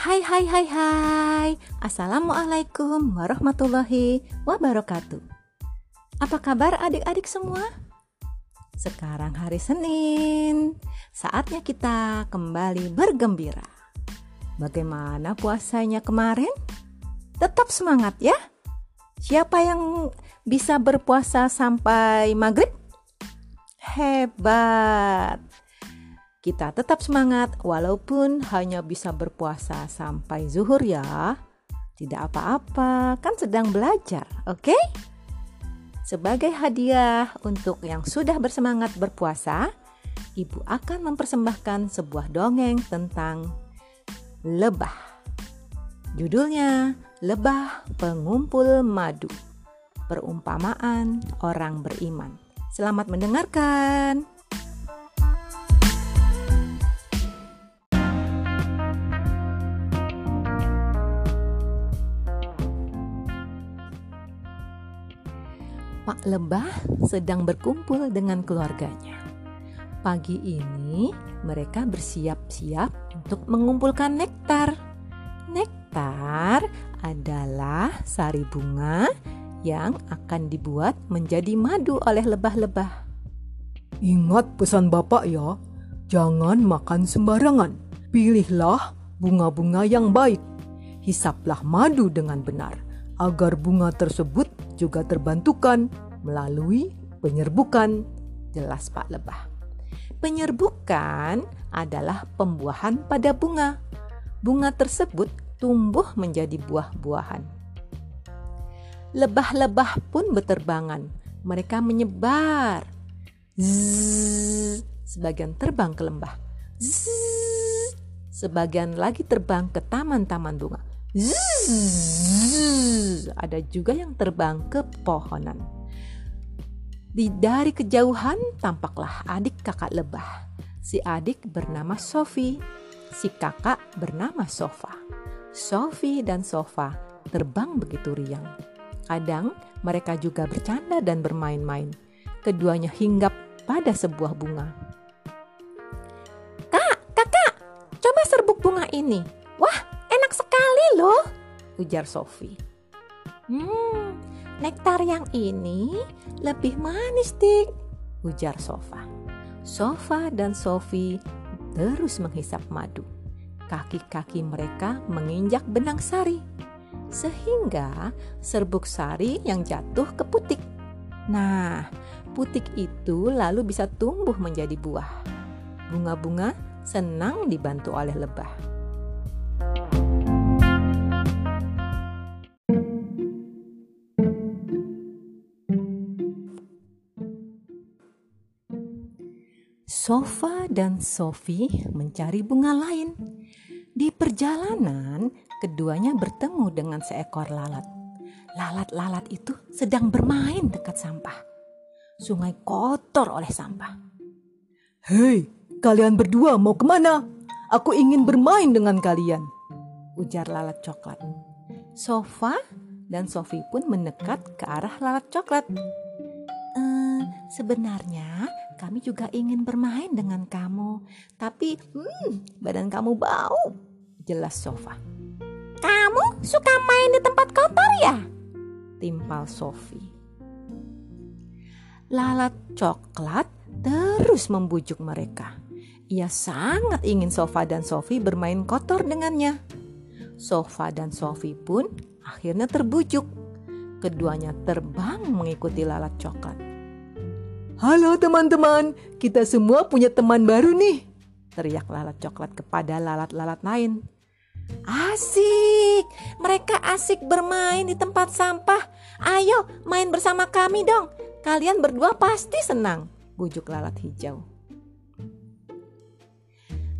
Hai hai hai hai Assalamualaikum warahmatullahi wabarakatuh Apa kabar adik-adik semua? Sekarang hari Senin Saatnya kita kembali bergembira Bagaimana puasanya kemarin? Tetap semangat ya Siapa yang bisa berpuasa sampai maghrib? Hebat kita tetap semangat walaupun hanya bisa berpuasa sampai zuhur ya. Tidak apa-apa, kan sedang belajar, oke? Okay? Sebagai hadiah untuk yang sudah bersemangat berpuasa, ibu akan mempersembahkan sebuah dongeng tentang lebah. Judulnya Lebah Pengumpul Madu. Perumpamaan orang beriman. Selamat mendengarkan. Pak Lebah sedang berkumpul dengan keluarganya. Pagi ini mereka bersiap-siap untuk mengumpulkan nektar. Nektar adalah sari bunga yang akan dibuat menjadi madu oleh lebah-lebah. Ingat pesan Bapak ya, jangan makan sembarangan. Pilihlah bunga-bunga yang baik. Hisaplah madu dengan benar agar bunga tersebut juga terbantukan melalui penyerbukan. Jelas Pak Lebah. Penyerbukan adalah pembuahan pada bunga. Bunga tersebut tumbuh menjadi buah-buahan. Lebah-lebah pun berterbangan. Mereka menyebar. Zzz, sebagian terbang ke lembah. Zzz, sebagian lagi terbang ke taman-taman bunga. Zzz, ada juga yang terbang ke pohonan. Di dari kejauhan tampaklah adik kakak lebah. Si adik bernama Sofi, si kakak bernama Sofa. Sofi dan Sofa terbang begitu riang. Kadang mereka juga bercanda dan bermain-main. Keduanya hinggap pada sebuah bunga. Kak, kakak, coba serbuk bunga ini loh, ujar Sofi. Hmm, nektar yang ini lebih manis, Dik, ujar Sofa. Sofa dan Sofi terus menghisap madu. Kaki-kaki mereka menginjak benang sari, sehingga serbuk sari yang jatuh ke putik. Nah, putik itu lalu bisa tumbuh menjadi buah. Bunga-bunga senang dibantu oleh lebah. Sofa dan Sophie mencari bunga lain. Di perjalanan, keduanya bertemu dengan seekor lalat. Lalat-lalat itu sedang bermain dekat sampah. Sungai kotor oleh sampah. Hei, kalian berdua mau ke mana? Aku ingin bermain dengan kalian. Ujar lalat coklat. Sofa dan Sophie pun mendekat ke arah lalat coklat. Ehm, sebenarnya kami juga ingin bermain dengan kamu, tapi hmm, badan kamu bau. Jelas Sofa. Kamu suka main di tempat kotor ya? Timpal Sofi. Lalat coklat terus membujuk mereka. Ia sangat ingin Sofa dan Sofi bermain kotor dengannya. Sofa dan Sofi pun akhirnya terbujuk. Keduanya terbang mengikuti lalat coklat. Halo teman-teman, kita semua punya teman baru nih. Teriak lalat coklat kepada lalat-lalat lain. Asik, mereka asik bermain di tempat sampah. Ayo main bersama kami dong. Kalian berdua pasti senang, bujuk lalat hijau.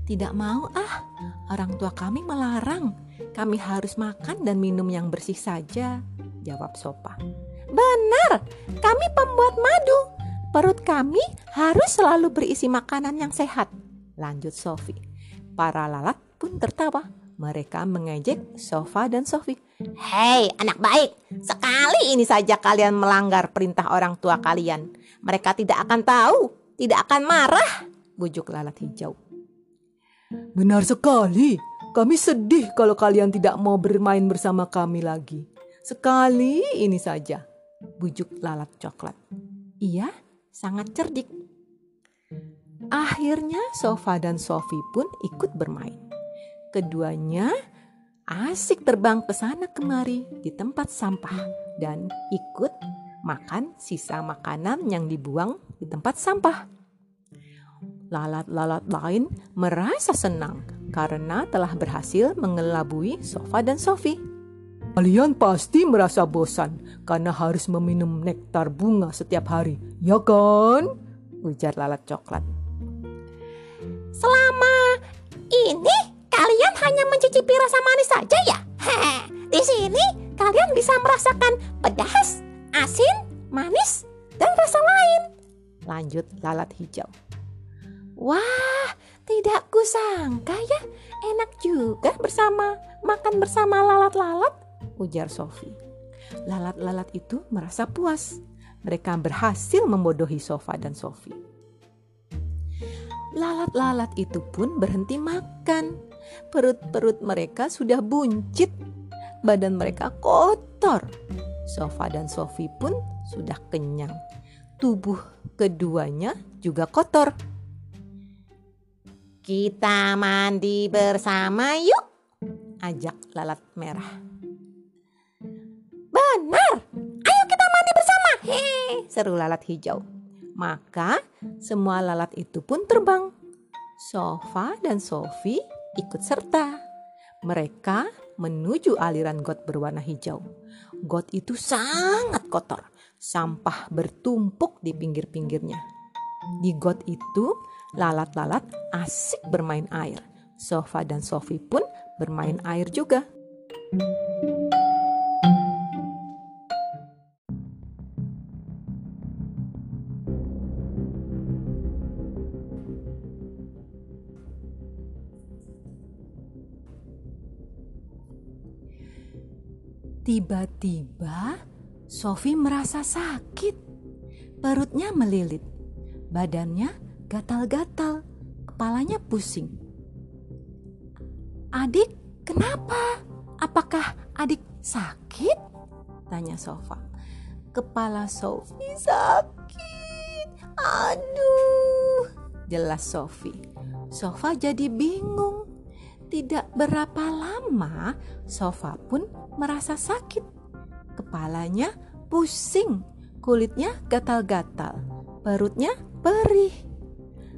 Tidak mau ah, orang tua kami melarang. Kami harus makan dan minum yang bersih saja, jawab Sopa. Benar, kami pembuat madu. Perut kami harus selalu berisi makanan yang sehat. Lanjut Sofi. Para lalat pun tertawa. Mereka mengejek Sofa dan Sofi. Hei anak baik, sekali ini saja kalian melanggar perintah orang tua kalian. Mereka tidak akan tahu, tidak akan marah. Bujuk lalat hijau. Benar sekali, kami sedih kalau kalian tidak mau bermain bersama kami lagi. Sekali ini saja, bujuk lalat coklat. Ia sangat cerdik. Akhirnya Sofa dan Sophie pun ikut bermain. Keduanya asik terbang ke sana kemari di tempat sampah dan ikut makan sisa makanan yang dibuang di tempat sampah. Lalat-lalat lain merasa senang karena telah berhasil mengelabui Sofa dan Sophie. Kalian pasti merasa bosan karena harus meminum nektar bunga setiap hari, ya kan? Ujar lalat coklat. Selama ini kalian hanya mencicipi rasa manis saja ya? Di sini kalian bisa merasakan pedas, asin, manis, dan rasa lain. Lanjut lalat hijau. Wah, tidak kusangka ya enak juga bersama makan bersama lalat-lalat, ujar Sofi. Lalat-lalat itu merasa puas. Mereka berhasil membodohi Sofa dan Sofi. Lalat-lalat itu pun berhenti makan. Perut-perut mereka sudah buncit. Badan mereka kotor. Sofa dan Sofi pun sudah kenyang. Tubuh keduanya juga kotor. Kita mandi bersama yuk, ajak lalat merah. Benar, seru lalat hijau. Maka semua lalat itu pun terbang. Sofa dan Sofi ikut serta. Mereka menuju aliran got berwarna hijau. Got itu sangat kotor, sampah bertumpuk di pinggir-pinggirnya. Di got itu Lalat-lalat asik bermain air. Sofa dan Sofi pun bermain air juga. Tiba-tiba Sofi merasa sakit. Perutnya melilit. Badannya gatal-gatal, kepalanya pusing. Adik, kenapa? Apakah adik sakit? Tanya Sofa. Kepala Sofi sakit. Aduh, jelas Sofi. Sofa jadi bingung. Tidak berapa lama, Sofa pun merasa sakit. Kepalanya pusing, kulitnya gatal-gatal, perutnya perih.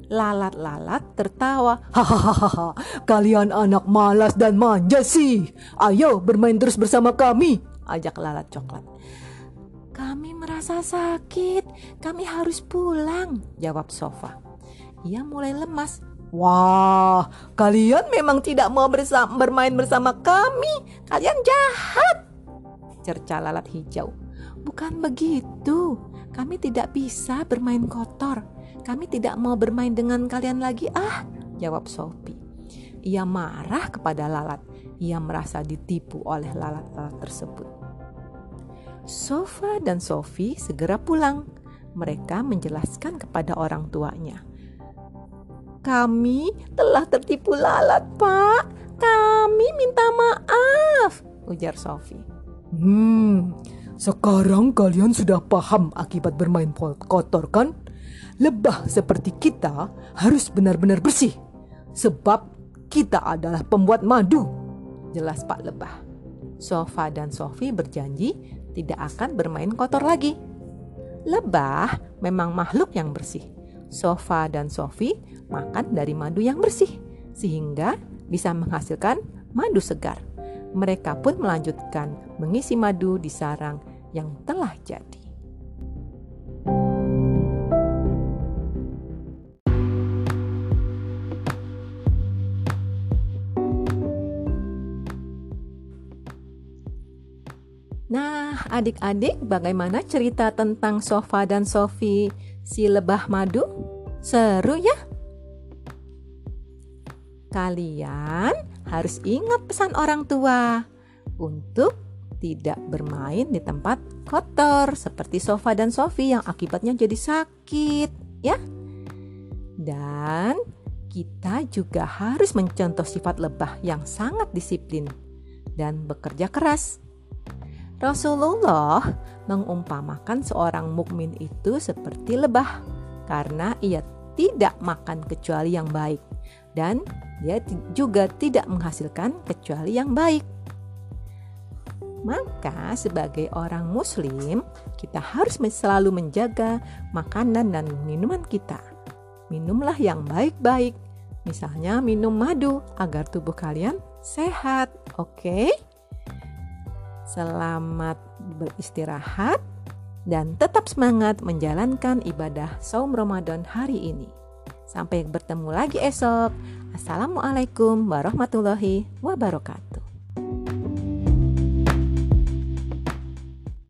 Lalat-lalat tertawa. Hahaha, kalian anak malas dan manja sih. Ayo bermain terus bersama kami, ajak lalat coklat. Kami merasa sakit, kami harus pulang, jawab Sofa. Ia mulai lemas. Wah, kalian memang tidak mau bersama, bermain bersama kami. Kalian jahat, cerca lalat hijau. Bukan begitu, kami tidak bisa bermain kotor. Kami tidak mau bermain dengan kalian lagi ah, jawab Sophie. Ia marah kepada lalat. Ia merasa ditipu oleh lalat-lalat tersebut. Sofa dan Sophie segera pulang. Mereka menjelaskan kepada orang tuanya. Kami telah tertipu lalat, Pak. Kami minta maaf, ujar Sophie. Hmm, sekarang kalian sudah paham akibat bermain kotor kan? lebah seperti kita harus benar-benar bersih. Sebab kita adalah pembuat madu. Jelas Pak Lebah. Sofa dan Sofi berjanji tidak akan bermain kotor lagi. Lebah memang makhluk yang bersih. Sofa dan Sofi makan dari madu yang bersih sehingga bisa menghasilkan madu segar. Mereka pun melanjutkan mengisi madu di sarang yang telah jadi. Nah, adik-adik, bagaimana cerita tentang Sofa dan Sofi si lebah madu? Seru ya? Kalian harus ingat pesan orang tua untuk tidak bermain di tempat kotor seperti Sofa dan Sofi yang akibatnya jadi sakit, ya. Dan kita juga harus mencontoh sifat lebah yang sangat disiplin dan bekerja keras. Rasulullah mengumpamakan seorang mukmin itu seperti lebah karena ia tidak makan kecuali yang baik dan dia juga tidak menghasilkan kecuali yang baik. Maka sebagai orang muslim, kita harus selalu menjaga makanan dan minuman kita. Minumlah yang baik-baik. Misalnya minum madu agar tubuh kalian sehat. Oke? Okay? Selamat beristirahat dan tetap semangat menjalankan ibadah saum Ramadan hari ini. Sampai bertemu lagi esok. Assalamualaikum warahmatullahi wabarakatuh.